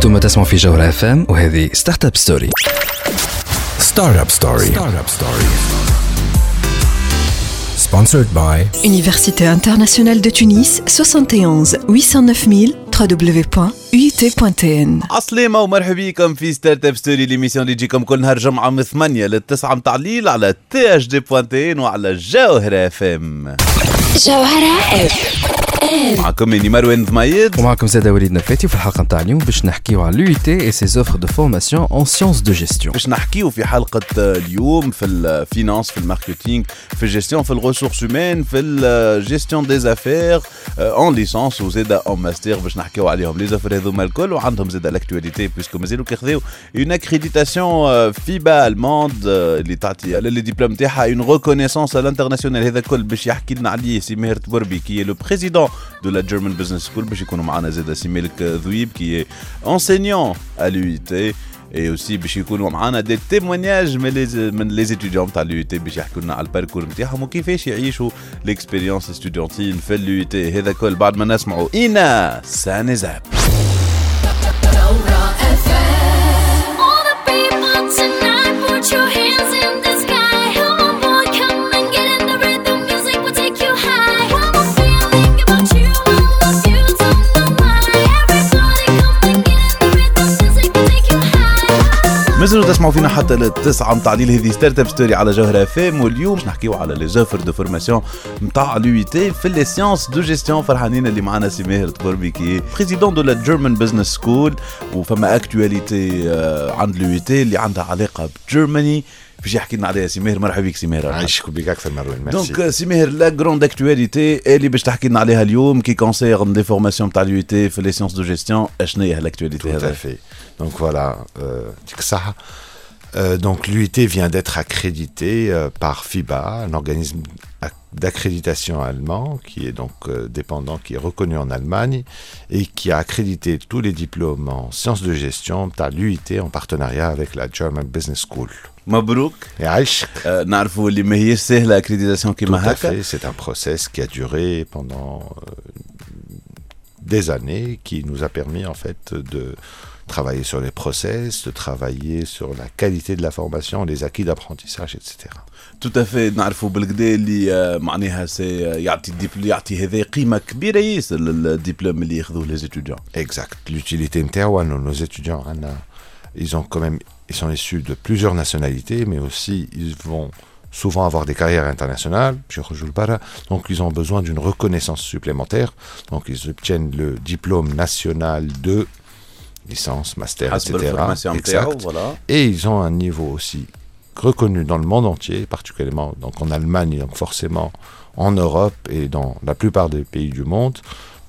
أنتم تسمعوا في جوهرة اف ام وهذه ستارت اب ستوري ستارت اب ستوري ستارت اب ستوري sponsored by Université internationale de Tunis 71 809 000 www.uit.tn عسلامة ومرحبا بكم في ستارت اب ستوري ليميسيون اللي تجيكم كل نهار جمعة من 8 ل 9 متاع الليل على تي اش دي بوانتين وعلى جوهرة اف ام جوهرة اف معكم اني مروان ضميد ومعكم زاد وليد نفاتي وفي الحلقة نتاع اليوم باش نحكيو على l'UIT et ses offres de formation en sciences de gestion باش نحكيو في حلقة اليوم في الفينانس في الماركتينغ في الجيستيون في الريسورس هومان في الجيستيون دي زافير اون ليسونس وزادا اون ماستر باش نحكيو عليهم لي زافير هذوما الكل وعندهم زادا لاكتواليتي بيسكو مازالوا كيخذيو اون اكريديتاسيون فيبا الموند اللي تعطي لي ديبلوم تاعها اون ريكونيسونس الانترناسيونال هذا الكل باش يحكي لنا عليه سي ماهر تبربي كي لو بريزيدون دو لا جيرمان بزنس سكول باش يكونوا معنا زادا سي مالك ذويب كي انسينيون ا l'UIT et aussi باش يكونوا معنا دي تيمونياج من لي من لي ستوديون تاع اليو تي باش يحكوا لنا على الباركور نتاعهم وكيفاش يعيشوا ليكسبيريونس ستوديونتيل في اليو تي هذا كل بعد ما نسمعوا. اينا سانيزاب high مازالوا تسمعوا فينا حتى للتسعة متاع الليل هذه ستارت أب ستوري على جوهرة فام واليوم باش نحكيو على لي زوفر دو فورماسيون متاع اليو تي في لي سيونس دو جيستيون فرحانين اللي معنا سي ماهر تبربي كي بريزيدون دو لا جيرمان بزنس سكول وفما اكtualité عند اليو تي اللي عندها علاقة بجيرماني باش يحكي لنا عليها سي ماهر. مرحبا بك سي ماهر. عايشكم بك أكثر مروان ميرسي دونك سي ماهر لا جروند اكtualité اللي باش تحكي لنا عليها اليوم كي كونسيرن دي فورماسيون تاع اليو تي في لي سيونس دو جيستيون اشنو هي à هذا. Donc voilà, euh, que ça. Euh, donc l'UIT vient d'être accrédité euh, par FIBA, un organisme ac- d'accréditation allemand qui est donc euh, dépendant, qui est reconnu en Allemagne et qui a accrédité tous les diplômes en sciences de gestion à l'UIT en partenariat avec la German Business School. مبروك Et Aïch, آه، نعرفوا اللي ما هيش سهله اكريديتاسيون tout كيما à هكا fait, c'est un process qui a duré pendant euh, des années, qui nous a permis en fait de travailler sur les process, de travailler sur la qualité de la formation, les acquis d'apprentissage, etc. تو افي نعرفوا بالكدا اللي آه، معناها سي يعطي الدبل يعطي هذا قيمه كبيره ياسر للدبلوم اللي ياخذوه لي ستوديون Exact. L'utilité نتاعو انه nos étudiants عنا- ils ont quand même ils sont issus de plusieurs nationalités, mais aussi ils vont souvent avoir des carrières internationales. je rejoue le para. Donc ils ont besoin d'une reconnaissance supplémentaire. Donc ils obtiennent le diplôme national de licence, master, etc. Et ils ont un niveau aussi reconnu dans le monde entier, particulièrement donc en Allemagne, donc forcément en Europe et dans la plupart des pays du monde.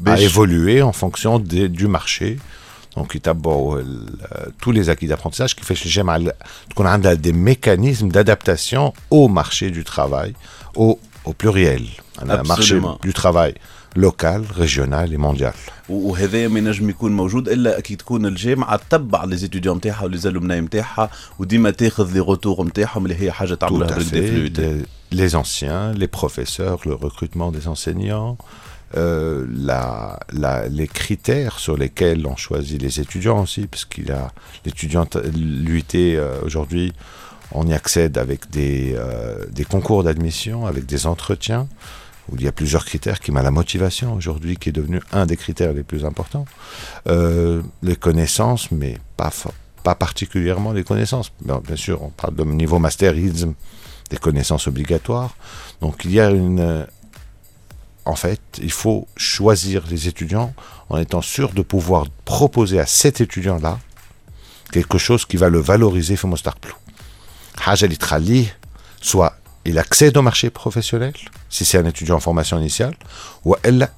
À باش évoluer en fonction des- du marché. Donc يتبعوا ال- euh, tous les acquis d'apprentissage كيفاش الجامعة تكون عندها des mécanismes d'adaptation au marché du travail, au, au pluriel. Un marché Absolument. du travail local, régional et mondial. وهذا ما ينجم يكون موجود الا كي تكون الجامعه تتبع لي زيتيديون نتاعها ولي زالومنا نتاعها وديما تاخذ لي روتور نتاعهم اللي هي حاجه Tout تعملها à بالكدا في fait. اليوتي. Les, les anciens, les professeurs, le recrutement des enseignants, euh, les critères sur lesquels on choisit les étudiants aussi, parce qu'il a l'étudiant, l'UT euh, aujourd'hui, on y accède avec des, euh, des concours d'admission, avec des entretiens, où il y a plusieurs critères qui m'a la motivation aujourd'hui, qui est devenu un des critères les plus importants. Les connaissances, mais pas, pas particulièrement les connaissances. Bien, bien sûr, on parle de niveau masterisme, des connaissances obligatoires. Donc il y a une en fait, il faut choisir les étudiants en étant sûr de pouvoir proposer à cet étudiant-là quelque chose qui va le valoriser soit il accède au marché professionnel, si c'est un étudiant en formation initiale, ou elle,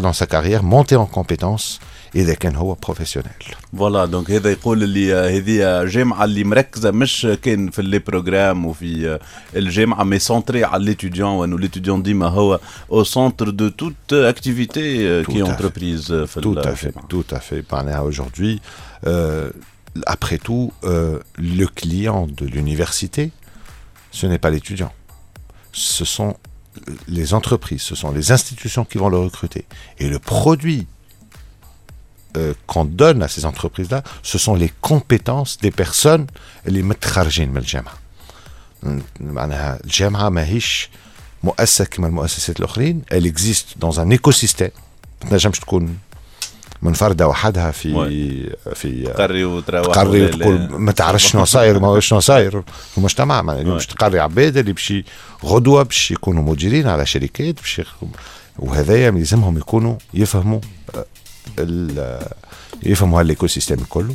dans sa carrière, monter en compétences اذا كان هو بروفيسيونيل فوالا دونك هذا يقول اللي آه، هذه جامعه اللي مركزه مش كان في لي بروجرام وفي آه، الجامعه مي سونتري على ليتيديون وانه ليتيديون ديما هو او سونتر دو توت اكتيفيتي كي Tout à fait. انتربريز في Tout à fait, الجامعة. tout à fait. معناها aujourd'hui, euh, après tout, euh, le client de l'université, ce n'est pas l'étudiant. Ce sont les entreprises, ce sont les institutions qui vont le recruter. Et le produit euh, qu'on donne à ces entreprises-là, ce sont les compétences des personnes اللي متخرجين من الجامعة. معناها الجامعة ماهيش مؤسسة كما المؤسسات الأخرين elle existe dans un écosystème ما تنجمش تكون منفردة وحدها في Ouais. في تقري وتروح تقري ولا وتقول لا. ما تعرفش شنو صاير ما شنو صاير في المجتمع ما اليوم باش تقري عباد اللي باش ي- غدوه باش يكونوا مديرين على شركات باش يخ- وهذايا يلزمهم يكونوا يفهموا آه، ال- يفهموا هالايكو سيستيم كله.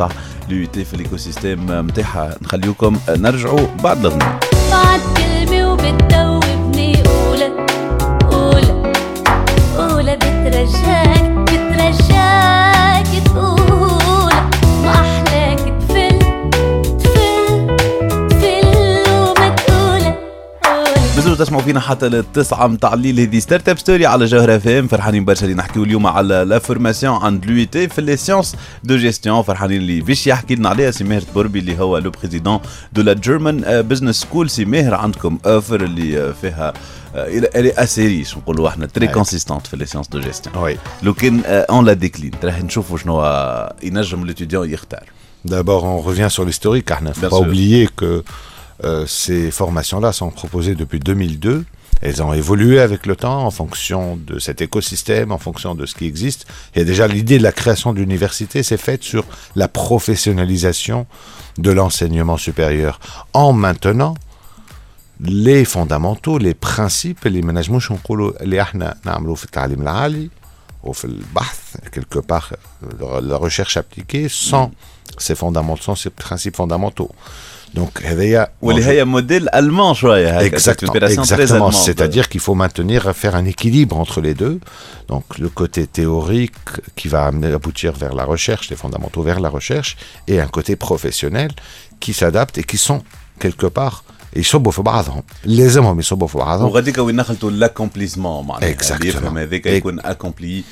نتاع لو تي في ليكو سيستيم نتاعها نخليوكم نرجعوا بعد الأغنية. بعد وبتدوبني بزروا تسمعوا فينا حتى للتسعة متاع الليل هذه ستارت اب ستوري على جوهرة فام فرحانين برشا اللي نحكيو اليوم على لا فورماسيون عند لو تي في لي سيونس دو جيستيون فرحانين اللي باش يحكي لنا عليها سي ماهر تبربي اللي هو لو بريزيدون دو لا جيرمان بزنس سكول سي ماهر عندكم اوفر اللي آه، فيها الي اسي ريش نقولوا إحنا تري أي. كونسيستونت في لي سيونس دو جيستيون Oui. لو كان اون لا ديكلين راح نشوفوا شنو آه، ينجم ليتيديون يختار. D'abord, on revient sur l'historique, il ne faut pas oublier que euh, ces formations-là sont proposées depuis 2002. Elles ont évolué avec le temps en fonction de cet écosystème, en fonction de ce qui existe. Il y a déjà l'idée de la création de l'université, c'est faite sur la professionnalisation de l'enseignement supérieur, en maintenant les fondamentaux, les principes, les management اللي احنا نعملوا في التعليم العالي وفي البحث quelque part euh, la recherche appliquée sans ces fondamentaux, sans ces principes fondamentaux. Donc, a modèle allemand, Exactement. Exactement. C'est-à-dire qu'il faut maintenir, faire un équilibre entre les deux. Donc, le côté théorique qui va amener aboutir vers la recherche, les fondamentaux vers la recherche, et un côté professionnel qui s'adapte et qui sont quelque part يصبوا في بعضهم لازمهم يصبوا في بعضهم وغاديك وين نخلطوا لاكومبليسمون معناها اللي Exactement. يفهم هذاك Ex- يكون اكومبلي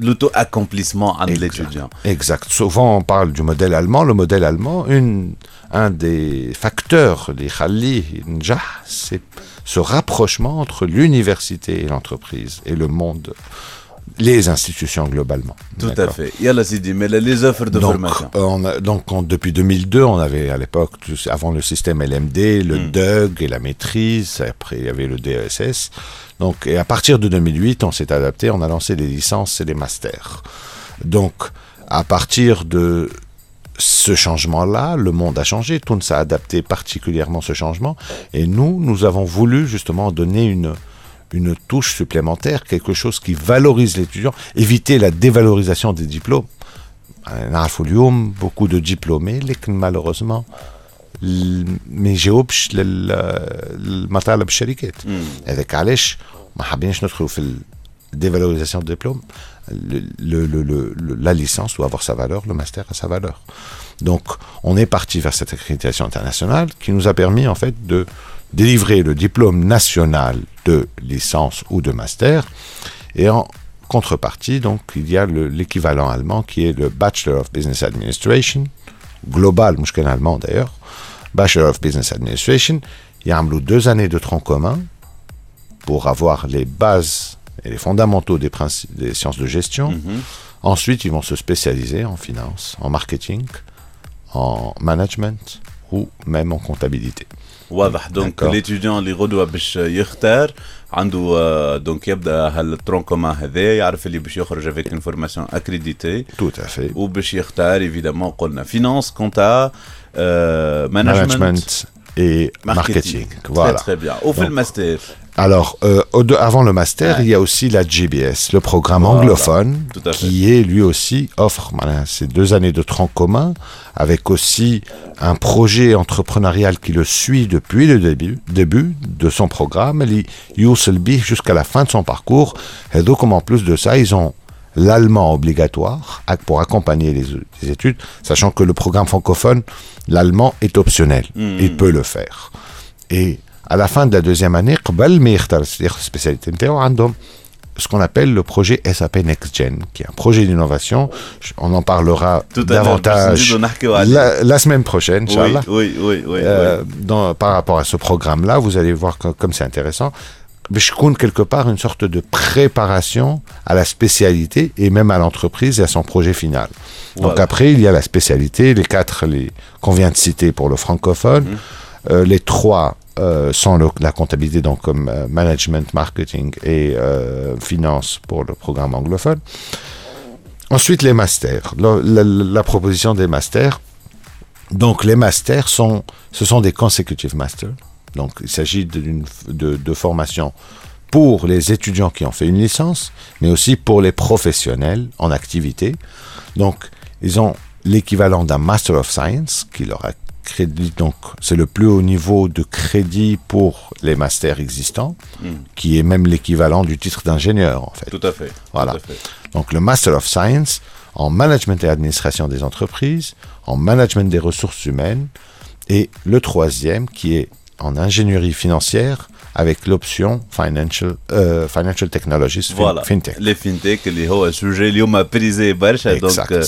لوتو اكومبليسمون عند ليتيديون Exact. Souvent, on parle du modèle allemand. Le modèle allemand, une, un des facteurs, les khali, njah, c'est ce rapprochement entre l'université et l'entreprise et le monde, les institutions globalement. Tout à fait. Il y a la mais les offres de formation. On a, donc depuis 2002, on avait à l'époque, avant le système LMD, le. Hmm. DUG et la maîtrise, après il y avait le DESS. Donc, et à partir de 2008, on s'est adapté, on a lancé les licences et les masters. Donc, à partir de ce changement-là, le monde a changé, Tunis a adapté particulièrement ce changement, et nous, nous avons voulu justement donner une, une touche supplémentaire, quelque chose qui valorise l'étudiant, éviter la dévalorisation des diplômes. نعرفوا اليوم beaucoup de diplômés لكن malheureusement ال- ما يجاوبش لل- للمطالب الشركات هذاك علاش ما حابينش ندخلوا في الديفالوريزاسيون دو ديبلوم le, le- le- le- le- la licence doit avoir sa valeur, le master a sa valeur. Donc, on est parti vers cette accréditation internationale qui nous a permis en fait de délivrer le diplôme national de licence ou de master. Et en contrepartie, donc, il y a le- l'équivalent allemand qui est le Bachelor of Business Administration, global, mouchken allemand d'ailleurs, Bachelor of Business Administration. Il y a deux années de tronc commun pour avoir les bases et les fondamentaux des, sciences de gestion. Ensuite, ils vont se spécialiser en finance, en marketing, en management ou même en comptabilité. واضح دونك. ليتيديون اللي غدوه باش يختار عنده آه، دونك يبدأ هالترون كومان هذا يعرف اللي باش يخرج افيك اون فورماسيون اكريديتي à fait. وباش يختار ايفيدامون قلنا فينانس كونتا مانجمنت et marketing. Voilà. Très, très bien. Au fait, le master. Alors, euh, avant le master, il y a aussi la GBS, le programme anglophone, qui est lui aussi offre ces deux années de tronc commun, avec aussi un projet entrepreneurial qui le suit depuis le début, de son programme, l'USLB jusqu'à la fin de son parcours. Et donc, en plus de ça, ils ont l'allemand obligatoire pour accompagner les, études, sachant que le programme francophone, l'allemand est optionnel. Mmh. Il peut le faire. Et à la fin de la deuxième année, c'est-à-dire spécialité ce qu'on appelle le projet SAP Next Gen, qui est un projet d'innovation. On en parlera davantage la, semaine prochaine, oui, oui, oui, euh, par rapport à ce programme-là. Vous allez voir comme c'est intéressant. Je compte quelque part une sorte de préparation à la spécialité et même à l'entreprise et à son projet final. Donc après, il y a la spécialité, les quatre les, qu'on vient de citer pour le francophone. Euh, les trois euh, sont le- la comptabilité, donc comme euh, management, marketing et euh, finance pour le programme anglophone. Ensuite, les masters. La, la- la proposition des masters. Donc, les masters sont, ce sont des consecutive masters. Donc, il s'agit d'une de, de formation pour les étudiants qui ont fait une licence, mais aussi pour les professionnels en activité. Donc, ils ont l'équivalent d'un Master of Science qui leur accrédite, donc c'est le plus haut niveau de crédit pour les masters existants, qui est même l'équivalent du titre d'ingénieur en fait. Tout à fait. Voilà. Tout à fait. Donc le Master of Science en management et administration des entreprises, en management des ressources humaines, et le troisième qui est en ingénierie financière avec l'option financial, euh, financial technologies, فوالا fintech. لي فينتيك اللي هو سوجي اليوم بريزي برشا. دونك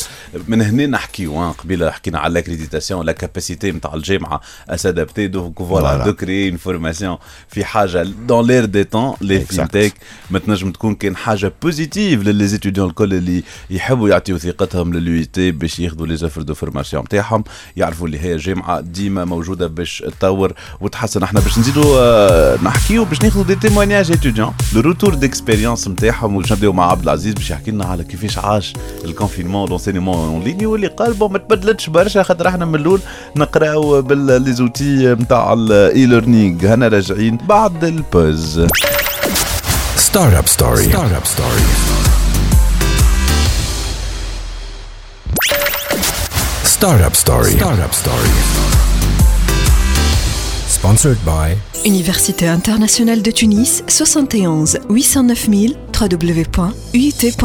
من هنا نحكيو آه، قبيلة حكينا على لاكريديتاسيون لا كاباسيتي نتاع الجامعة اسادابتي دونك فوالا Voilà. دو كري اون فورماسيون في حاجة دون لير دي طون لي. فينتيك ما تنجم تكون كان حاجة بوزيتيف للي زيتيديون الكل اللي يحبوا يعطيو ثقتهم لليو تي باش ياخذوا لي زوفر دو فورماسيون نتاعهم يعرفوا اللي هي جامعة ديما موجودة باش تطور وتحسن إحنا باش نزيدوا آه، نحكيو باش ناخذوا دي تيمونياج ايتيديون لو روتور ديكسبيريونس نتاعهم باش نبداو مع عبد العزيز باش يحكي لنا على كيفاش عاش الكونفينمون لونسينيمون اون ليني واللي قال بون ما تبدلتش برشا خاطر إحنا من الأول نقراو بالليزوتي نتاع الاي ليرنينغ هنا راجعين بعد البوز Startup Story. Startup Story. Startup Story. Startup Story. Sponsored by Université internationale de Tunis, 71 809 000 www.uit.tn.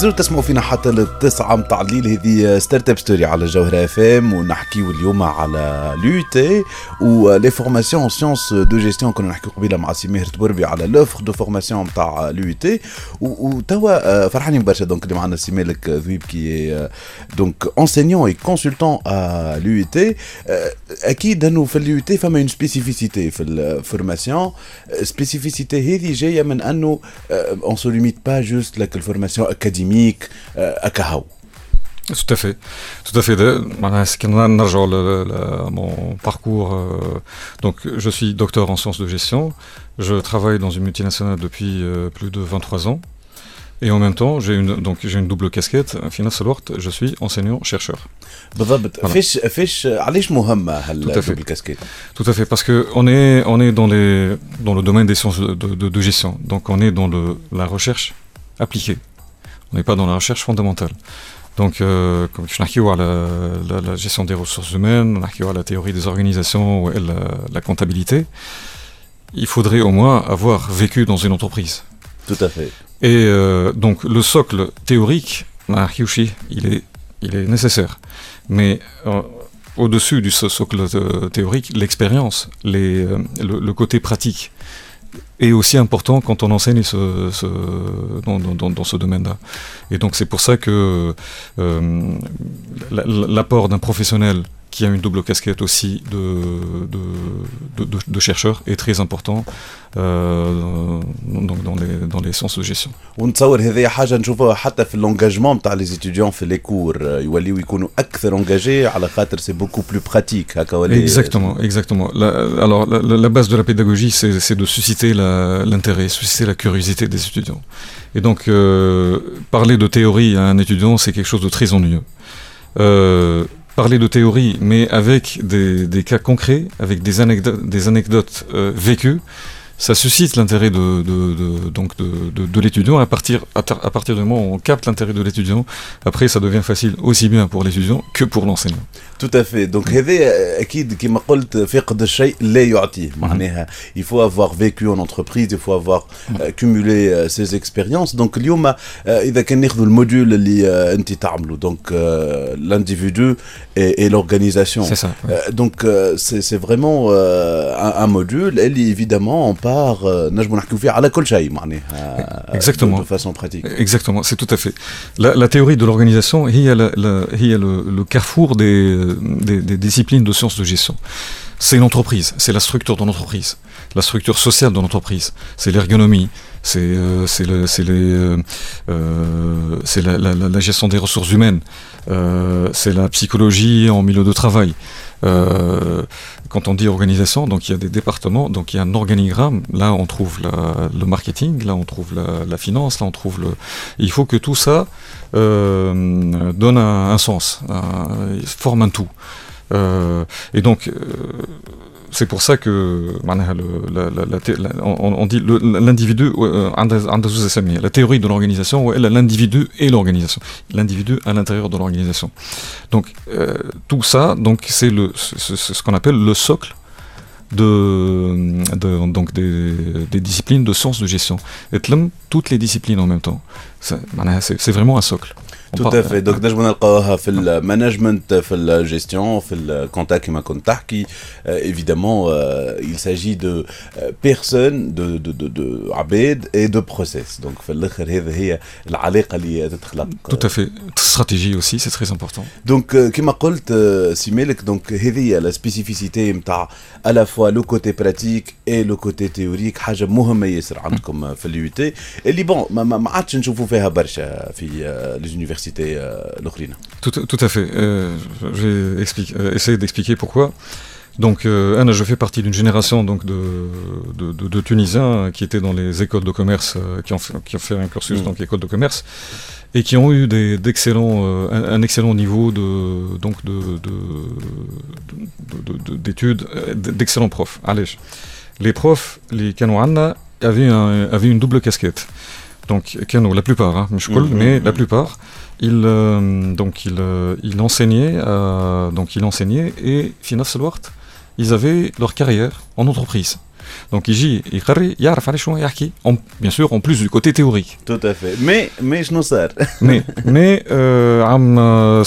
مازالوا تسمعوا فينا حتى للتسعة متاع الليل هذه ستارت أب ستوري على الجوهرة أف إم ونحكيو اليوم على لو تي ولي فورماسيون سيونس دو جيستيون كنا نحكيو قبيلة مع سي ماهر تبربي على لوفر دو فورماسيون متاع لو تي وتوا فرحانين برشا. دونك اللي معنا سي مالك ذويب كي دونك انسينيون اي كونسلتون ا لو تي اكيد انه في اليو تي فما اون سبيسيفيسيتي في الفورماسيون سبيسيفيسيتي هذه جايه من انه اون سو ليميت با جوست لك الفورماسيون اكاديميك اكاهو Tout à fait, tout à fait. De- معناها سي كنا نرجعوا ل- ل- mon parcours. euh, donc, je suis docteur en sciences de gestion. Je travaille dans une multinationale depuis euh, plus de 23 ans. Et en même temps, j'ai une, donc, j'ai une double casquette. Finance Alort, je suis enseignant-chercheur. بالضبط Voilà. فيش فيش علاش مهمه Tout à هالدوبل fait. كاسكيت Tout à fait, parce que on est, on est dans, les, dans le domaine des sciences de, de- de gestion. Donc on est dans le, la recherche appliquée. On n'est pas dans la recherche fondamentale. Donc, euh, comme je n'ai la, la, la gestion des ressources humaines, on a la théorie des organisations et la, la comptabilité, il faudrait au moins avoir vécu dans une entreprise. tout à fait Et euh, donc le socle théorique, bah, Hyushi, il est, il est nécessaire. Mais euh, au-dessus du so- socle euh, théorique, l'expérience, le, côté pratique est aussi important quand on enseigne dans, ce domaine-là. Et donc c'est pour ça que la- la- l'apport d'un professionnel qui a une double casquette aussi de, de, de, de- de chercheur est très important euh, dans, dans les, dans les sciences de gestion. ونتصور هذه حاجه نشوفوها حتى في اللونجاجمون نتاع لي ستوديون في لي كور يوليو يكونوا اكثر انجاجي على خاطر سي بوكو بلو براتيك هكا ولا Exactement, exactement. La- alors, la, la- la base de la pédagogie, c'est c'est de susciter la- l'intérêt, susciter la curiosité des étudiants. Et donc, euh, parler de théorie à un étudiant, c'est quelque chose de très ennuyeux. Euh, parler de théorie, mais avec des, des cas concrets, avec des anecdotes, des anecdotes euh, vécues, ça suscite l'intérêt de, donc de, l'étudiant. À partir, à, partir du moment où on capte l'intérêt de l'étudiant, après ça devient facile aussi bien pour l'étudiant que pour l'enseignant. Tout à fait. Donc, euh, il faut avoir vécu en entreprise, il faut avoir euh, cumulé euh, ces expériences. Donc, le module donc l'individu et, l'organisation. C'est ça. Donc, c'est vraiment un, un module. Et évidemment, on parle part euh, نجمو نحكيو فيه على كل شيء معناها Exactement. de, de façon pratique Exactement, c'est tout à fait. La, la théorie de l'organisation, il y a, la- la- il y a le, le carrefour des, des, des disciplines de sciences de gestion. C'est l'entreprise, c'est la structure de l'entreprise, la structure sociale de l'entreprise, c'est l'ergonomie, c'est euh, c'est le- c'est les, euh, euh, c'est la, la- la- la gestion des ressources humaines, euh, c'est la psychologie en milieu de travail. Euh, quand on dit organisation, donc il y a des départements, donc il y a un organigramme. Là, on trouve la- le marketing, là, on trouve la, la finance, là, on trouve le. Il faut que tout ça euh, donne un, un sens, forme un tout. Euh, et donc, euh, c'est pour ça que on, dit l'individu euh, la théorie de l'organisation l'individu et l'organisation. L'individu à l'intérieur de l'organisation. Donc euh, tout ça donc c'est ce qu'on appelle le socle de, donc des, disciplines de sciences de gestion. Et toutes les disciplines en même temps. C'est vraiment un socle On Tout parle- à fait. Donc نجمو نلقاوها في المانجمنت في الجيستيون في الكونتا كما كنت تحكي Euh, évidemment euh, il s'agit de euh, personnes de, de, de, de عباد et de process donc في الاخر هذا هي العلاقه اللي تتخلق Tout à fait. Stratégie aussi, c'est très important. دونك euh, كما قلت euh, سي مالك دونك هذه هي لا سبيسيفيسيتي نتاع الا فوا لو كوتي براتيك اي لو كوتي تيوريك حاجه مهمه ياسر عندكم في اليو تي اللي بون ما, ما ما عادش نشوفوا فيها برشا في لي universités euh, l'Okrina. Tout, à fait. Euh, J'ai euh, essayé d'expliquer pourquoi. Donc, euh, je fais partie d'une génération donc, de, Tunisiens qui étaient dans les écoles de commerce, qui, ont fait, un cursus mmh. donc école de commerce, et qui ont eu un, excellent niveau de, donc d'études, d'excellents profs. Allez. Les profs, les Kanouana, avaient une double casquette donc Kano, la plupart, hein, mm-hmm. mais la plupart, il, euh, donc il, euh, il enseignait, euh, donc il enseignait et Fina Selwart, ils avaient leur carrière en entreprise. Donc Iji, il bien sûr, en plus du côté théorique. Tout à fait. Mais, mais je ne sais Mais, mais euh, euh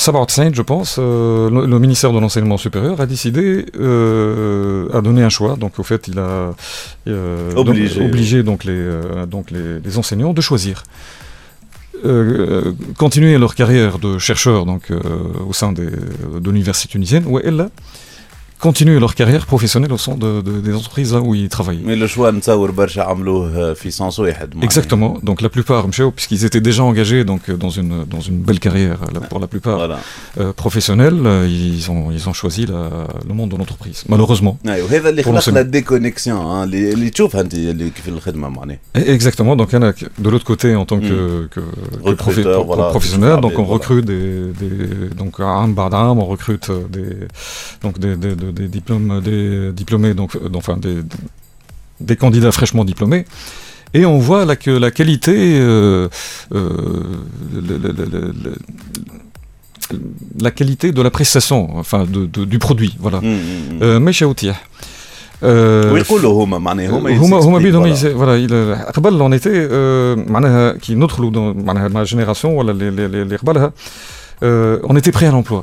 je pense, euh, le, ministère de l'Enseignement supérieur a décidé, euh, a donné un choix. Donc au fait, il a euh, obligé, donc, les, donc les, enseignants de choisir. Continuer leur carrière de chercheur donc, au sein de l'université tunisienne, ou elle, continuent leur carrière professionnelle au sein de, des entreprises où ils travaillent. Mais le choix Exactement. Donc la plupart, puisqu'ils étaient déjà engagés donc, euh, dans, une, dans une belle carrière euh, pour la plupart voilà. Euh, professionnelle, ils ont, ils ont choisi le monde de l'entreprise, malheureusement. La déconnexion, les e, Exactement. Donc de l'autre côté, en tant que, que, professionnel, donc on recrute des, des, donc un on recrute des donc des des diplômes des diplômés donc euh, enfin des des candidats fraîchement diplômés. Et on voit là que la qualité, euh, euh, le- le- le- le- le- la qualité de la prestation, enfin de, de- du produit, voilà. Euh, ماشي وتيح. Euh, ويقولوا هما معناها هما هما هما يسexpliquent، بيدهم voilà. يس- فوالا il- قبل اون ايتي معناها كي ندخلوا dans- معناها مع جينيراسيون ولا اللي- اللي اللي قبلها اون ايتي prêt à l'emploi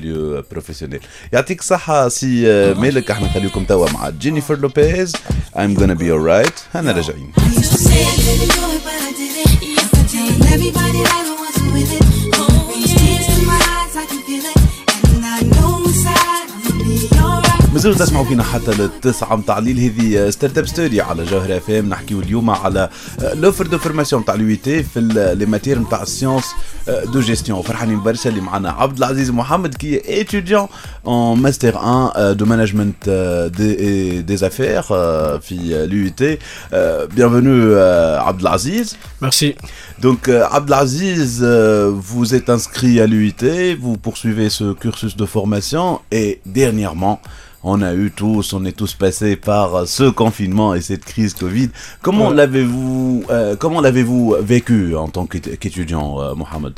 ميليو بروفيسيونيل يعطيك صحة سي مالك إحنا نخليكم توا مع جينيفر لوبيز I'm gonna be alright هنا راجعين Everybody that wants with it. Oh, yeah. Tears in my eyes, I can feel it. مازالوا تسمعوا فينا حتى للتسعة متاع الليل. هذه ستارت اب ستوري على جوهر اف ام نحكيو اليوم على لوفر دو فورماسيون تاع اليو تي في لي ماتير نتاع السيونس دو جيستيون فرحانين برشا اللي معنا عبد العزيز محمد كي ايتيديون en Master 1 euh, de Management euh, des, et des Affaires, euh, puis l'UIT. bienvenue Abdelaziz. Merci. Donc Abdelaziz, vous êtes inscrit à l'UIT, vous poursuivez ce cursus de formation et dernièrement, on a eu tous, on est tous passés par ce confinement et cette crise Covid. Comment l'avez-vous, vécu en tant qu'étudiant, euh, Mohamed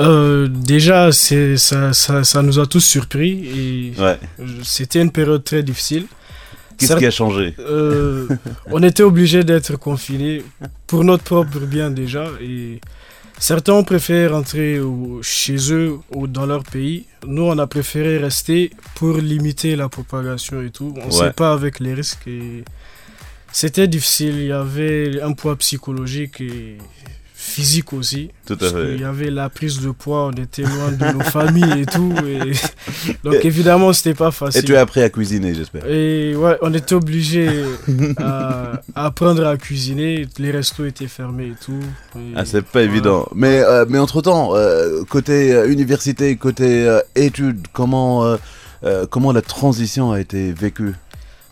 euh, déjà, c'est, ça, ça, ça nous a tous surpris et Ouais. c'était une période très difficile. Qu'est-ce qui a changé? euh, on était obligé d'être confinés pour notre propre bien déjà et certains ont préféré rentrer au- chez eux ou dans leur pays. Nous, on a préféré rester pour limiter la propagation et tout. On ne Ouais. sait pas avec les risques et c'était difficile. Il y avait un poids psychologique et physique aussi. Tout à Parce fait. qu'il y avait la prise de poids, on était loin de nos familles et tout. et- Donc évidemment, c'était pas facile. Et tu as appris à cuisiner, j'espère. Et ouais, on était obligé à, à apprendre à cuisiner. Les restos étaient fermés et tout. Et Ah, c'est pas évident. Mais, euh, mais entre-temps, euh, côté euh, université, côté euh, études, comment, euh, euh, comment la transition a été vécue?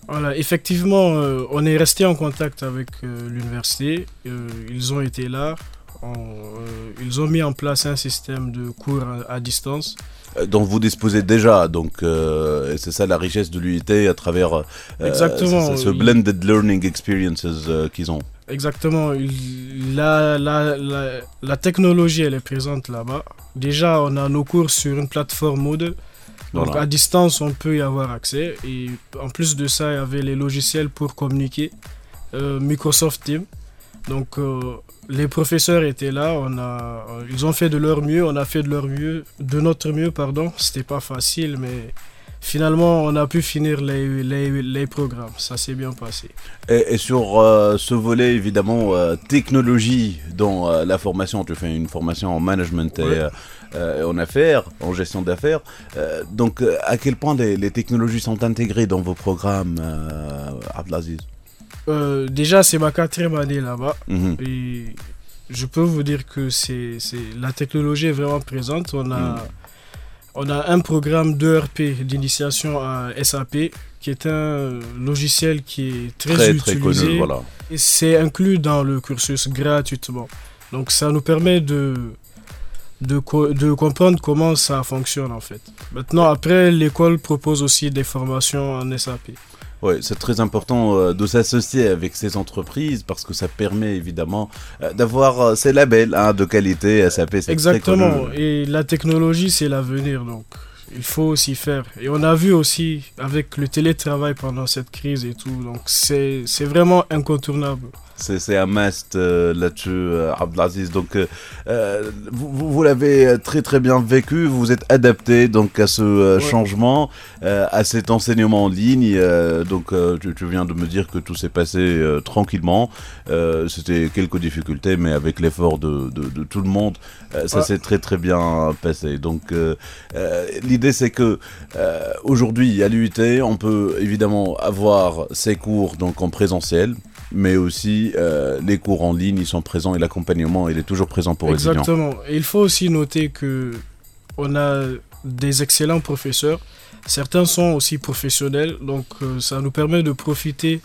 Voilà, effectivement, euh, on est resté en contact avec euh, l'université. Euh, ils ont été là. On- euh, ils ont mis en place un système de cours à, à distance. euh, dont vous disposez déjà. Donc, euh, c'est ça la richesse de l'UIT à travers Exactement, ce blended learning experiences qu'ils ont. Exactement. La, la, la, la technologie, elle est présente là-bas. Déjà, on a nos cours sur une plateforme Moodle. Donc Voilà. à distance, on peut y avoir accès. Et en plus de ça, il y avait les logiciels pour communiquer. euh, Microsoft Teams. Donc euh, les professeurs étaient là. On a, ils ont fait de leur mieux. On a fait de leur mieux, de notre mieux, pardon. C'était pas facile, mais finalement, on a pu finir les, les, les programmes. Ça s'est bien passé. Et, et sur euh, ce volet, évidemment, euh, technologie dans euh, la formation, tu fais une formation en management et, Ouais. euh, euh, en affaires, en gestion d'affaires. Euh, donc, euh, à quel point les, les technologies sont intégrées dans vos programmes, euh, Abdelaziz? Euh, déjà, c'est ma quatrième année là-bas. Mhm. Et je peux vous dire que c'est, la technologie est vraiment présente. On a, Mm. on a un programme d'ERP d'initiation à SAP qui est un logiciel qui est très, Très, très utilisé. connu, voilà. Et c'est inclus dans le cursus gratuitement. Donc ça nous permet de, de, co- de comprendre comment ça fonctionne en fait. Maintenant, après, l'école propose aussi des formations en SAP. Oui, c'est très important euh, de s'associer avec ces entreprises parce que ça permet évidemment euh, d'avoir euh, ces labels hein, de qualité SAP. c'est très Exactement. Et la technologie, c'est l'avenir. Donc, il faut aussi faire. Et on a vu aussi avec le télétravail pendant cette crise et tout. Donc, c'est vraiment incontournable. C'est un must euh, là-dessus, euh, Abdelaziz. Donc, euh, euh, vous, vous- vous l'avez très très bien vécu. Vous vous êtes adapté donc à ce Ouais. changement, à cet enseignement en ligne. donc, tu, tu viens de me dire que tout s'est passé tranquillement. C'était quelques difficultés, mais avec l'effort de, de- de tout le monde, ça Ouais. s'est très très bien passé. Donc, l'idée c'est que aujourd'hui à l'UIT, on peut évidemment avoir ces cours donc en présentiel mais aussi euh, les cours en ligne, ils sont présents et l'accompagnement, il est toujours présent pour les étudiants. Exactement. Il faut aussi noter que on a des excellents professeurs. Certains sont aussi professionnels, donc euh, ça nous permet de profiter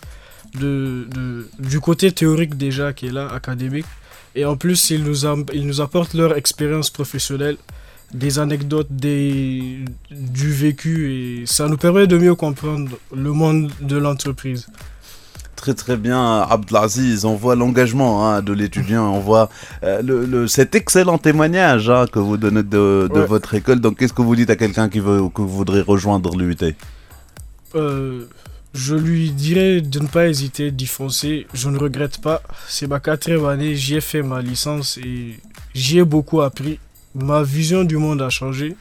de, du côté théorique déjà qui est là, académique. Et en plus, ils nous, ils nous apportent leur expérience professionnelle, des anecdotes, des, du vécu, et ça nous permet de mieux comprendre le monde de l'entreprise. Très très bien, Abdelaziz, on voit l'engagement hein, de l'étudiant, on voit euh, le, le- cet excellent témoignage hein, que vous donnez de, de Ouais. votre école. Donc qu'est-ce que vous dites à quelqu'un qui veut que vous voudrez rejoindre l'UIT Euh, je lui dirais de ne pas hésiter, d'y foncer. Je ne regrette pas. C'est ma quatrième année, j'y ai fait ma licence et j'y ai beaucoup appris. Ma vision du monde a changé.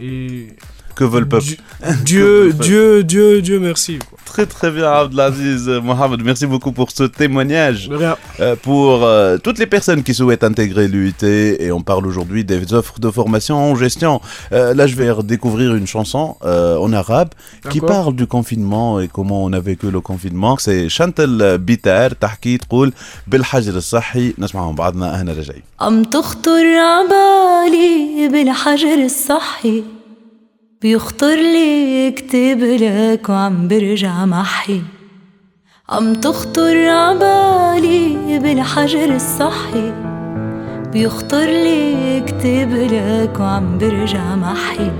Et Que veut le peuple Dieu, Dieu, Dieu, Dieu, Dieu merci. quoi. Très très bien, Abdelaziz euh, Mohamed. Merci beaucoup pour ce témoignage. De rien. Euh, pour euh, toutes les personnes qui souhaitent intégrer l'UIT, et on parle aujourd'hui des offres de formation en gestion. Euh, là, je vais redécouvrir une chanson euh, en arabe qui D'accord. parle du confinement et comment on a vécu le confinement. C'est Chantal Bitar, تحكي تقول بالحجر الصحي نسمعهم بعضنا هنا رجعي. عم تخطر عبالي بالحجر الصحي بيخطر لي اكتب لك وعم برجع محي. عم تخطر عبالي بالحجر الصحي. بيخطر لي اكتب لك وعم برجع محي.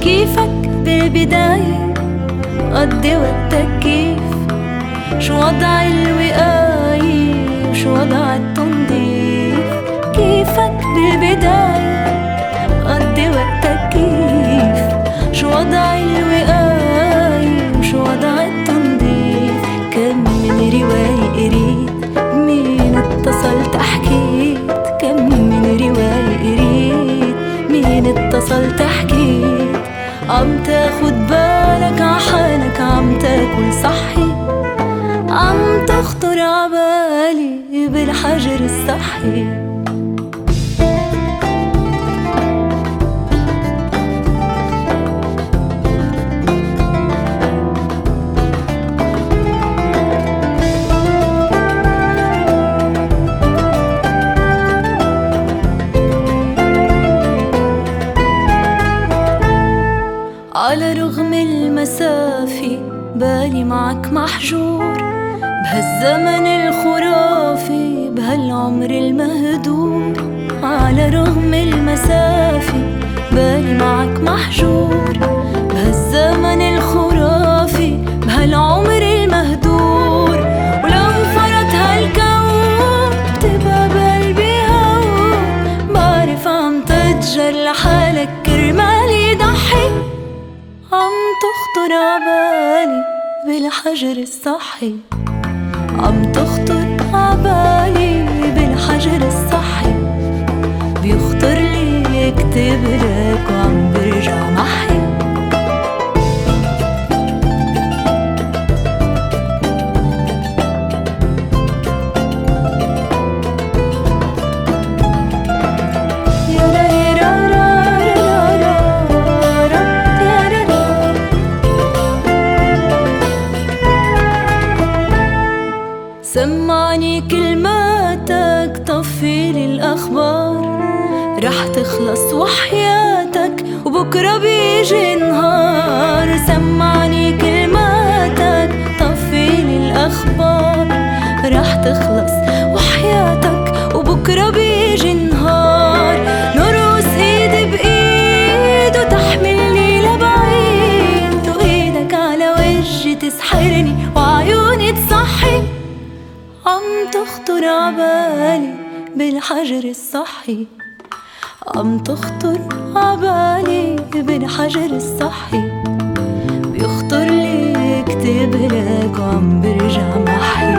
كيفك بالبداية؟ قضي وقتك كيف؟ شو وضع الوقاية؟ وشو وضع التنظيف؟ كيفك بالبداية؟ قضي وقتك كيف شو وضع الوقاية وشو وضع التنظيف كم من رواية قريت مين اتصلت حكيت كم من رواية قريت مين اتصلت حكيت عم تاخد بالك عحالك عم تاكل صحي عم تخطر عبالي بالحجر الصحي؟ محجور بهالزمن الخرافي بهالعمر المهدور على رغم المسافة بالي معك محجور. بالحجر الصحي. عم تخطر عبالي بالحجر الصحي؟ بيخطر لي اكتب لك وعم برجع محي. سمعني كلماتك طفي لي الأخبار. رح تخلص وحياتك وبكرة بيجي نهار. سمعني كلماتك طفي لي الأخبار. رح تخلص وحياتك وبكرة بيجي نهار. عم تخطر عبالي بالحجر الصحي عم تخطر عبالي بالحجر الصحي. بيخطر لي اكتب لك وعم برجع محي.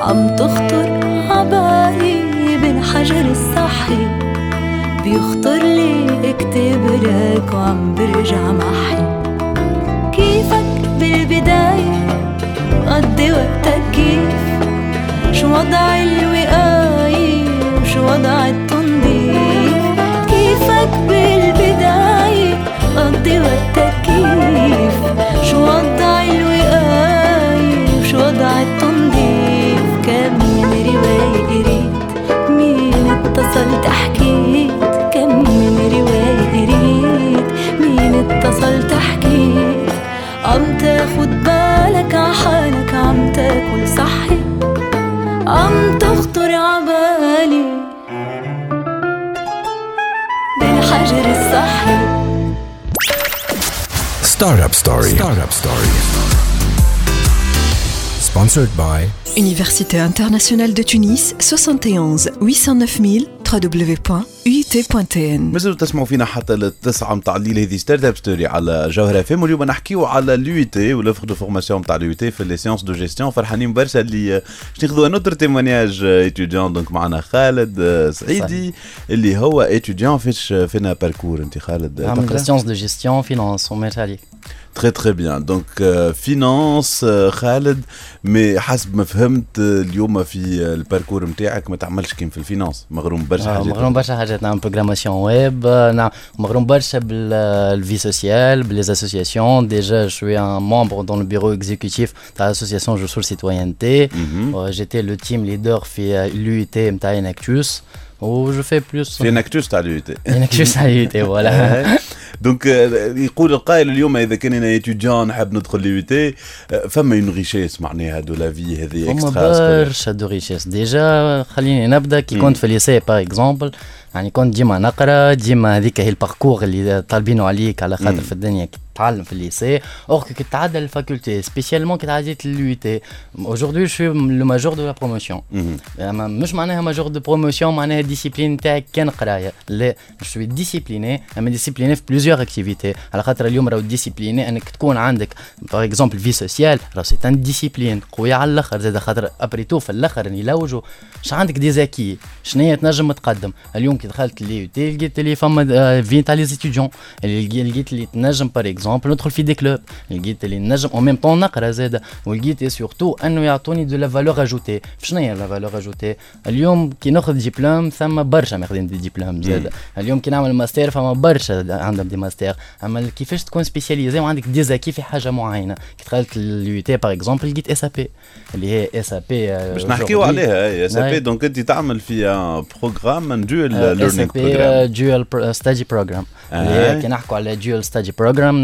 عم تخطر عبالي بالحجر الصحي. بيخطر لي اكتب لك وعم برجع محي. كيفك بالبداية؟ قد وقتك كيف؟ شو وضع الوقاية وشو وضع التنظيف. كيفك بالبداية قضي وقتك كيف؟ شو وضع الوقاية وشو وضع التنظيف. كم من رواية قريت مين اتصلت حكيت Startup Story. Sponsored by Université internationale de Tunis 71 809 000 www.uit.tn مازالوا تسمعوا فينا حتى للتسعة متاع الليل هذه ستارت اب ستوري على جوهرة فيم واليوم نحكيو على اليو تي ولوفر دو فورماسيون نتاع اليو تي في لي سيونس دو جيستيون فرحانين برشا اللي باش ناخذوا نوتر تيمونياج ايتيديون دونك معنا خالد آه، سعيدي اللي هو ايتيديون فيش فينا باركور انت خالد عامل تقرا سيونس دو جيستيون فينانس وماشي عليك تري تري بيان دونك فينانس خالد مي حسب ما فهمت آه، اليوم في آه، الباركور نتاعك ما تعملش كيم في الفينانس مغروم برشا آه، حاجات مغروم برشا حاجات نعمل بروغراماسيون ويب آه، نعم مغروم برشا بالفي سوسيال باللي اسوسياسيون ديجا جو suis un membre dans le bureau exécutif تاع l'association جو سور citoyenneté مهم. Euh, j'étais le team leader في l'UIT نتاع Enactus و جو في بلوس في نكتوس تاع اليو تي Enactus à l'UIT voilà دونك آه، يقول القائل اليوم إذا كان أنا ايتيديون نحب ندخل لي تي فما اون ريشيس معناها دو لا في هذه فما برشا دو ريشيس ديجا خليني نبدأ كي. كنت في الليسي باغ اكزومبل يعني كنت ديما نقرأ ديما هذيك هي الباركور اللي طالبينه عليك على. خاطر في الدنيا كي تتعلم في الليسي. اور كي تعدى الفاكولتي سبيسيالمون كي تعديت لليو تي suis le major de la promotion. أما مش معناها ماجور دو بروموسيون معناها الديسيبلين تاعك كان قرايه لا سوي ديسيبليني اما ديسيبليني في بليزيور اكتيفيتي على خاطر اليوم راهو ديسيبليني انك تكون عندك باغ اكزومبل في سوسيال راهو سي ان ديسيبلين قويه على الآخر زاد خاطر ابري تو في الآخر يلوجوا ش عندك دي زاكي شنو تنجم تقدم اليوم كي دخلت لي تي لقيت لي فما في تاع لي ستوديون اللي لقي- لقيت لي تنجم باغ اكزومبل ندخل في دي كلوب لقيت اللي نجم او ميم طون نقرا زاد ولقيت سورتو انه يعطوني دو لا فالور اجوتي شنو هي لا فالور اجوتي اليوم كي ناخذ ديبلوم ثم برشا ماخذين دي ديبلوم زاد اليوم كي نعمل ماستر فما برشا عندهم دي ماستر اما كيفاش تكون سبيسياليزي وعندك دي زاكي في حاجه معينه كي دخلت اليو تي باغ اكزومبل لقيت اس بي اللي هي اس بي باش نحكيو عليها اس بي دونك انت تعمل في ان بروغرام ان دول ليرنينغ بروغرام dual ستادي بروجرام اللي آه. هي كي نحكوا على dual ستادي بروجرام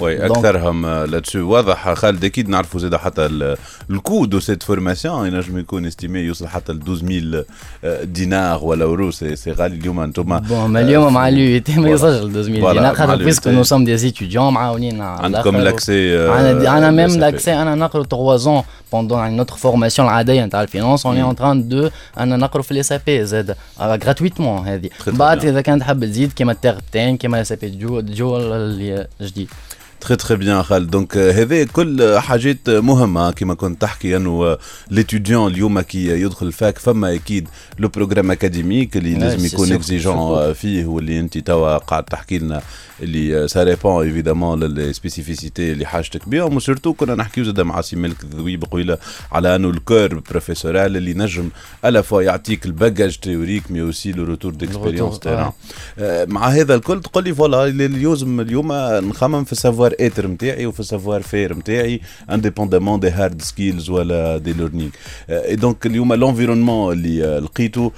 وي دونك- اكثرهم لاتسو واضح خالد اكيد نعرفوا زاد حتى ال- الكو دو سيت فورماسيون ينجم يكون استيمي يوصل حتى ل 12000 دينار ولا اورو سي سي غالي اليوم انتم بون ما اليوم مع اليو تي ما يوصلش ل 2000 فوالا، دينار مع خاطر ال بيسكو UT. نو سوم دي ستوديون معاونين على عندكم الآخر. لاكسي انا انا ميم لاكسي انا نقرا 3 زون بوندون يعني نوتر فورماسيون العاديه نتاع الفينانس اون اون تران دو انا نقرا في الاس بي زاد غراتويتمون هذه très بعد bien. اذا كان تحب تزيد كيما التيربتين كيما الاس بي جو جو تري تري بيان خالد دونك هذا كل حاجات مهمة كما كنت تحكي أنه ليتيديون اليوم كي يدخل الفاك فما أكيد لو بروغرام اكاديميك اللي لازم يكون اكزيجون فيه واللي أنت توا قاعد تحكي لنا اللي سا ريبون ايفيدامون للي سبيسيفيسيتي اللي حاجتك بهم وسورتو كنا نحكيو زاد مع سي مالك الذويب قويله على أنه الكور بروفيسورال اللي نجم الا فوا يعطيك الباجاج تيوريك مي اوسي لو روتور ديكسبيريونس تاعنا مع هذا الكل تقول لي فوالا اليوم اليوم نخمم في السافوار ايتر نتاعي وفي السافوار فير نتاعي انديبوندامون دي هارد سكيلز ولا دي ليرنينغ اي دونك اليوم لونفيرونمون اللي آه، لقيته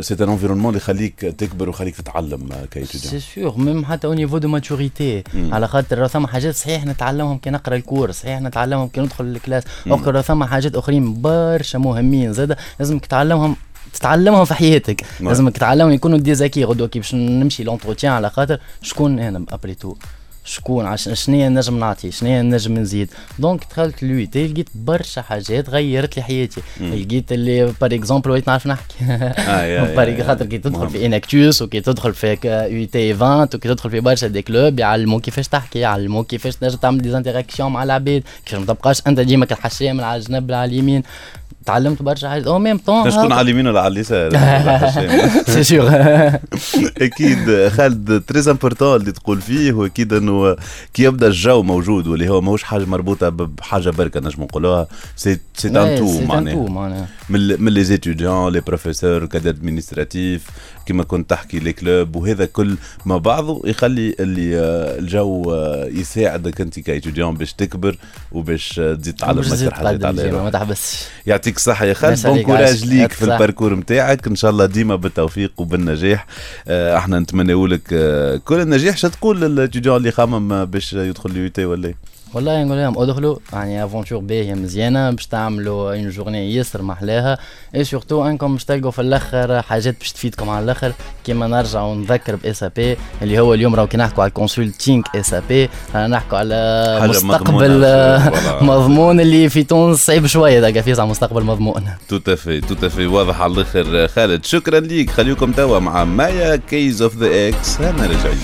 سي ان انفيرونمون اللي يخليك تكبر ويخليك تتعلم سي كايتوديون سور ميم حتى أو نيفو دو ماتوريتي. على خاطر ثم حاجات صحيح نتعلمهم كي نقرا الكور صحيح نتعلمهم كي ندخل الكلاس. اوكر ثم حاجات اخرين برشا مهمين زاد لازمك تتعلمهم تتعلمهم في حياتك. لازمك تتعلمهم يكونوا دي ذكي غدوه كي باش نمشي لونتروتيان على خاطر شكون أنا ابري تو شكون عش... شنيا نجم نعطي شنيا نجم نزيد دونك دخلت لوي تي لقيت برشا حاجات غيرت لي حياتي. لقيت اللي باغ اكزومبل وليت نعرف نحكي آه، باغ يا. خاطر كي تدخل. في انكتوس وكي تدخل في يو تي ايفنت وكي تدخل في برشا دي كلوب يعلموك كيفاش تحكي يعلموك كيفاش تنجم تعمل دي انتراكسيون مع العباد كيفاش ما تبقاش أنت ديما كالحشام على الجنب على اليمين تعلمت برشا حاجات. أو ميم طون شكون على اليمين ولا على اليسار سي سور أكيد. خالد تريز امبورتون اللي تقول فيه وأكيد إنه كي يبدأ الجو موجود واللي هو ماهوش حاجة مربوطة بحاجة بركة نجم نقولوها. سي سي ان تو معناها. من لي زيتيديون لي بروفيسور كادر ادمينستراتيف كما كنت تحكي لي كلوب وهذا كل مع بعضه يخلي اللي آه، الجو آه، يساعدك انت كايتيديون باش تكبر وباش آه، تزيد تعلم أكثر حاجات على. ما تحبسش يعطيك الصحة يا خالد بون كوراج. ليك في. الباركور نتاعك إن شاء الله ديما بالتوفيق وبالنجاح أحنا نتمنى لك كل النجاح شو تقول للاتيديون اللي خامم آه، باش يدخل اليو تي ولا إيه؟ والله نقول لهم ادخلوا يعني افونتور باهيه مزيانة باش تعملوا اون جورني ياسر محلاها اي سورتو انكم باش تلقوا في الأخر حاجات باش تفيدكم على الأخر. كيما نرجع ونذكر باس بي اللي هو اليوم راهو كي نحكوا على الكونسلتينغ اس بي نحكوا على مستقبل. مضمون اللي في تونس صعيب شوية دقا فيه على مستقبل مضمون. تو تافي تو تافي واضح على الأخر خالد. شكرا ليك. خليكم توا مع مايا كيز اوف ذا إكس أنا راجعين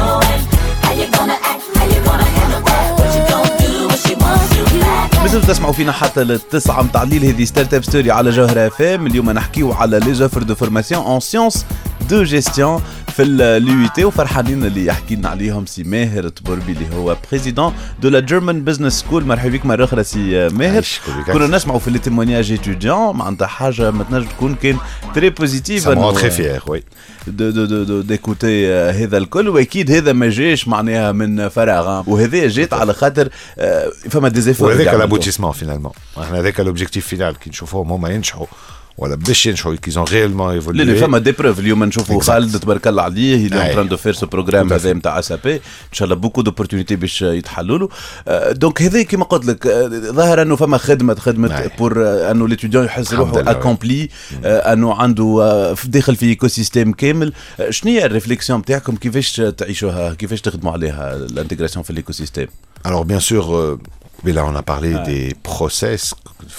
doing? How you gonna act? مازلتوا تسمعوا فينا حتى للتسعة متاع الليل هذه ستارت اب ستوري على جوهرة اف ام اليوم نحكيو على لي زوفر دو فورماسيون اون سيونس دو جيستيون في اليو تي وفرحانين اللي يحكي لنا عليهم سي ماهر تبربي اللي هو بريزيدون دو لا جيرمان بزنس سكول مرحبا بك مرة أخرى سي ماهر. كنا نسمعوا في لي تيمونياج ايتيديون معناتها حاجة ما تنجم تكون كان تري بوزيتيف rend très fier, oui. دو دو دو دو ديكوتي هذا الكل. وأكيد هذا ما جاش معناها من فراغ. وهذا جات على خاطر آه، فما ديزيفور وهذاك الابوتيسمون فينالمون احنا هذاك لوبجيكتيف فينال كي نشوفوهم هما ينجحوا ولا باش ينجحوا كيزون ريالمون لا ايفولي فما دي بروف اليوم نشوفوا. خالد تبارك الله عليه de faire ce programme Tout à هذا. نتاع اس بي إن شاء الله بوكو دوبورتونيتي باش يتحلوا له. آه، دونك هذا كما قلت لك آه، ظاهر أنه فما خدمة خدمة. بور أنه ليتيديون يحس روحه. اكومبلي أنه عنده آه، داخل في ايكو سيستيم كامل. آه، شنو هي الريفليكسيون نتاعكم كيفاش تعيشوها؟ كيفاش تخدموا عليها؟ الانتجراسيون في الايكو سيستيم Alors bien sûr, euh, Mais là, on a parlé des process,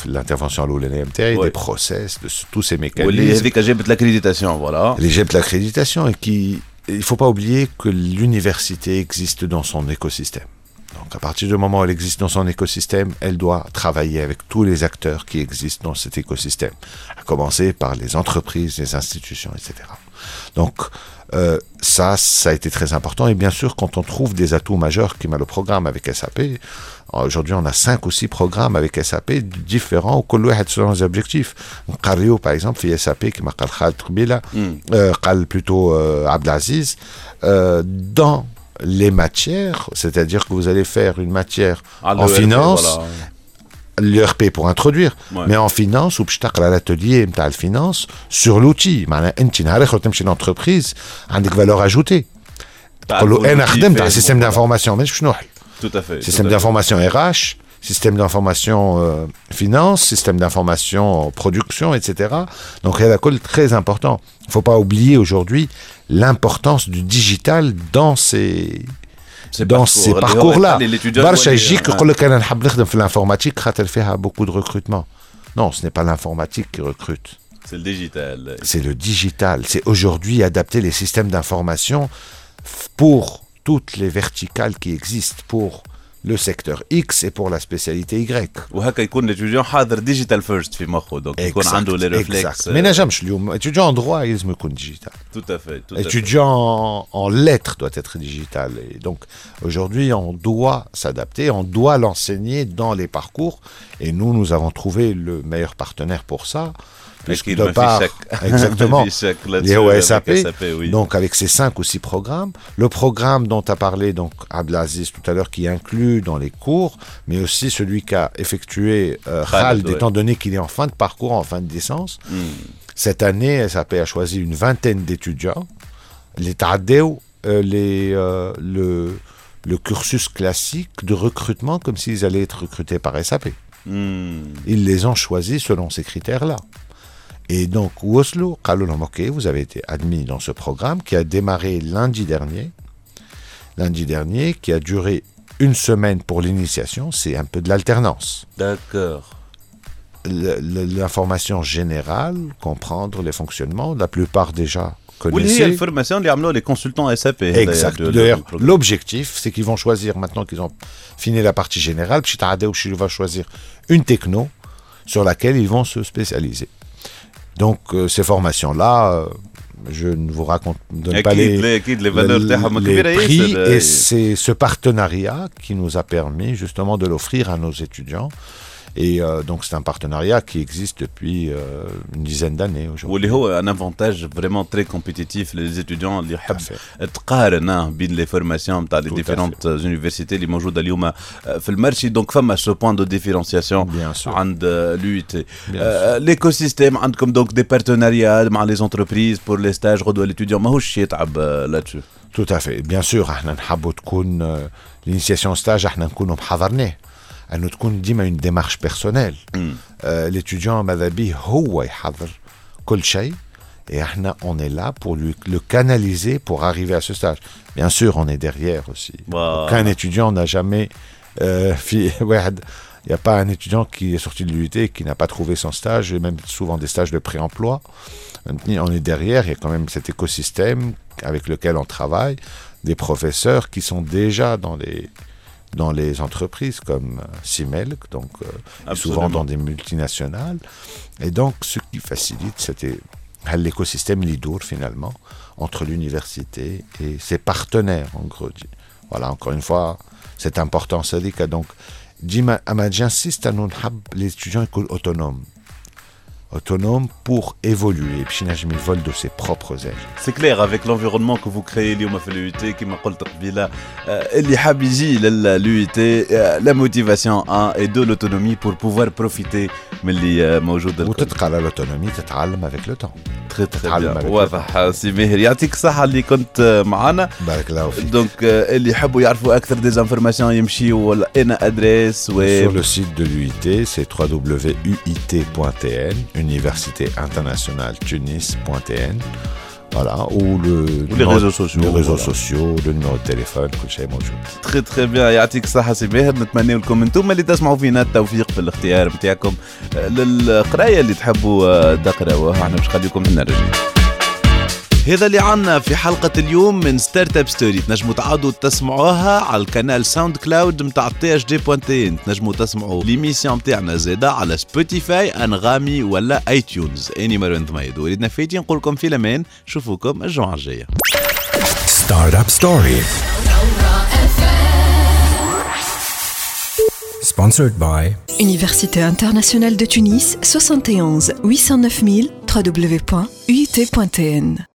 l'intervention à l'eau, l'NMT, oui. des process, de tous ces mécanismes. Oui, avec la de l'accréditation, voilà. Les de l'accréditation, et qui, il ne faut pas oublier que l'université existe dans son écosystème. Donc, à partir du moment où elle existe dans son écosystème, elle doit travailler avec tous les acteurs qui existent dans cet écosystème, à commencer par les entreprises, les institutions, etc. Donc, euh, ça, ça a été très important. Et bien sûr, quand on trouve des atouts majeurs qui a le programme avec SAP, euh, aujourd'hui on a cinq ou six programmes avec SAP différents, où chacun a ses objectifs. Qario, par exemple, il SAP qui m'a dit Khaled Koubila, euh, plutôt Abdelaziz, dans les matières, c'est-à-dire que vous allez faire une matière en finance l'ERP pour introduire ouais. mais en finance ou à l'atelier de la finance sur l'outil une entreprise a une valeur ajoutée un système d'information tout à fait système d'information RH système d'information euh, finance, système d'information euh, production, etc. Donc il y a la très important. Il ne faut pas oublier aujourd'hui l'importance du digital dans ces dans parcours. ces اللي هو parcours-là. يخلي l'étudiant برشا يولي- يجيك يقول لك انا نحب نخدم في l'informatique خاطر فيها beaucoup de recrutement. Non, ce n'est pas l'informatique qui recrute. C'est le digital. C'est le digital. C'est aujourd'hui adapter les systèmes d'information f- pour toutes les verticales qui existent, pour le secteur X et pour la spécialité Y. وهكا يكون ليتيديون حاضر ديجيتال فيرست في مخه دونك يكون Exact, عنده لي exact. ريفلكس ما نجمش اليوم étudiant en droit يلزم يكون digital. تو افي تو Étudiant en lettres doit être digital. Et donc aujourd'hui, on doit s'adapter, on doit l'enseigner dans les parcours. Et nous, nous avons trouvé le meilleur partenaire pour ça. Puisque de part, exactement, les OSAP, donc avec ces cinq ou six programmes, le programme dont a parlé donc Abdelaziz tout à l'heure qui inclut dans les cours, mais aussi celui qu'a effectué euh, Khaled, ouais. étant donné qu'il est en fin de parcours, en fin de licence. Cette année, SAP a choisi une vingtaine d'étudiants. Les Tadeu, euh, les, euh, le, le cursus classique de recrutement comme s'ils allaient être recrutés par SAP. Ils les ont choisis selon ces critères-là. Et donc, Oslo, Kalulamoke, vous avez été admis dans ce programme qui a démarré lundi dernier. Lundi dernier, qui a duré une semaine pour l'initiation, c'est un peu de l'alternance. D'accord. L'information générale, comprendre les fonctionnements, la plupart déjà connaissent. Oui, formation, les consultants SAP. Exact. L'objectif, c'est qu'ils vont choisir, maintenant qu'ils ont fini la partie générale, Pshita va choisir une techno sur laquelle ils vont se spécialiser. Donc euh, ces formations-là, euh, je ne vous raconte pas les, les prix. Et c'est ce partenariat qui nous a permis justement de l'offrir à nos étudiants. Et euh, donc c'est un partenariat qui existe depuis euh, une dizaine d'années aujourd'hui. a un avantage vraiment très compétitif. Les étudiants, les hein, les formations dans les différentes universités, les mojoud d'Aliouma, euh, le marché. Donc, femme à ce point de différenciation, entre l'UIT. Euh, L'écosystème, comme donc des partenariats les entreprises pour les stages, redouer l'étudiant. Mais là-dessus Tout à fait. Bien sûr, l'initiation stage, nous sommes انه تكون ديما une démarche personnelle. آه، l'étudiant ماذا بيه هو يحضر كل شيء. Et احنا on est là pour lui, le canaliser pour arriver à ce stage. Bien sûr, on est derrière aussi. Voilà. Aucun étudiant n'a jamais euh, في واحد il n'y a pas un étudiant qui est sorti de l'UT et qui n'a pas trouvé son stage, et même souvent des stages de pré-emploi. Maintenant, On est derrière, il y a quand même cet écosystème avec lequel on travaille, des professeurs qui sont déjà dans les, dans les entreprises comme euh, Simelk, donc euh, souvent dans des multinationales. Et donc, ce qui facilite, c'était l'écosystème Lidour finalement, entre l'université et ses partenaires, en gros. Voilà, encore une fois, c'est important, ça dit que donc, j'insiste à nous les étudiants autonomes Autonomes pour évoluer, puis il vole de ses propres ailes. سي كلير افيك لونفيرونمون كو فو كريي اليوم في اليو تي كيما قلت قبيله آه، اللي حاب يجي لليو تي لا موتيفاسيون ان اي دو لوتونومي بور بوفوار بروفيتي من اللي آه، موجود الكل. وتتقى على l'autonomie, تتعلم avec le temps. تخي تخي تتعلم بيان. avec واضح سي ماهر يعطيك الصحة اللي كنت آه، معنا بارك الله فيك. دونك آه، اللي يحبوا يعرفوا أكثر ديزانفورماسيون يمشيوا انا ادريس و Sur le site de l'UIT, c'est www.uit.tn, Université internationale tunis.tn. Voilà, ou le Ou les réseaux sociaux, les réseaux voilà. sociaux, le numéro de téléphone, كل شيء موجود. تخي تخي بيان يعطيك الصحة سي ماهر نتمنى لكم أنتم اللي تسمعوا فينا التوفيق في الاختيار نتاعكم آه، للقراية اللي تحبوا آه، تقراوها إحنا باش نخليكم نرجع هذا اللي عنا في حلقة اليوم من ستارت اب ستوري تنجموا تعاودوا تسمعوها على القناة ساوند كلاود نتاع تي اش دي بوانتين تنجموا تسمعوا ليميسيون نتاعنا زادا على سبوتيفاي أنغامي ولا أي تيونز اني مروان ثميد وليدنا فايتي نقول لكم في الأمان. نشوفوكم الجمعة الجاية. Startup Story. Sponsored by Université internationale de Tunis, 71 809 000 www.uit.tn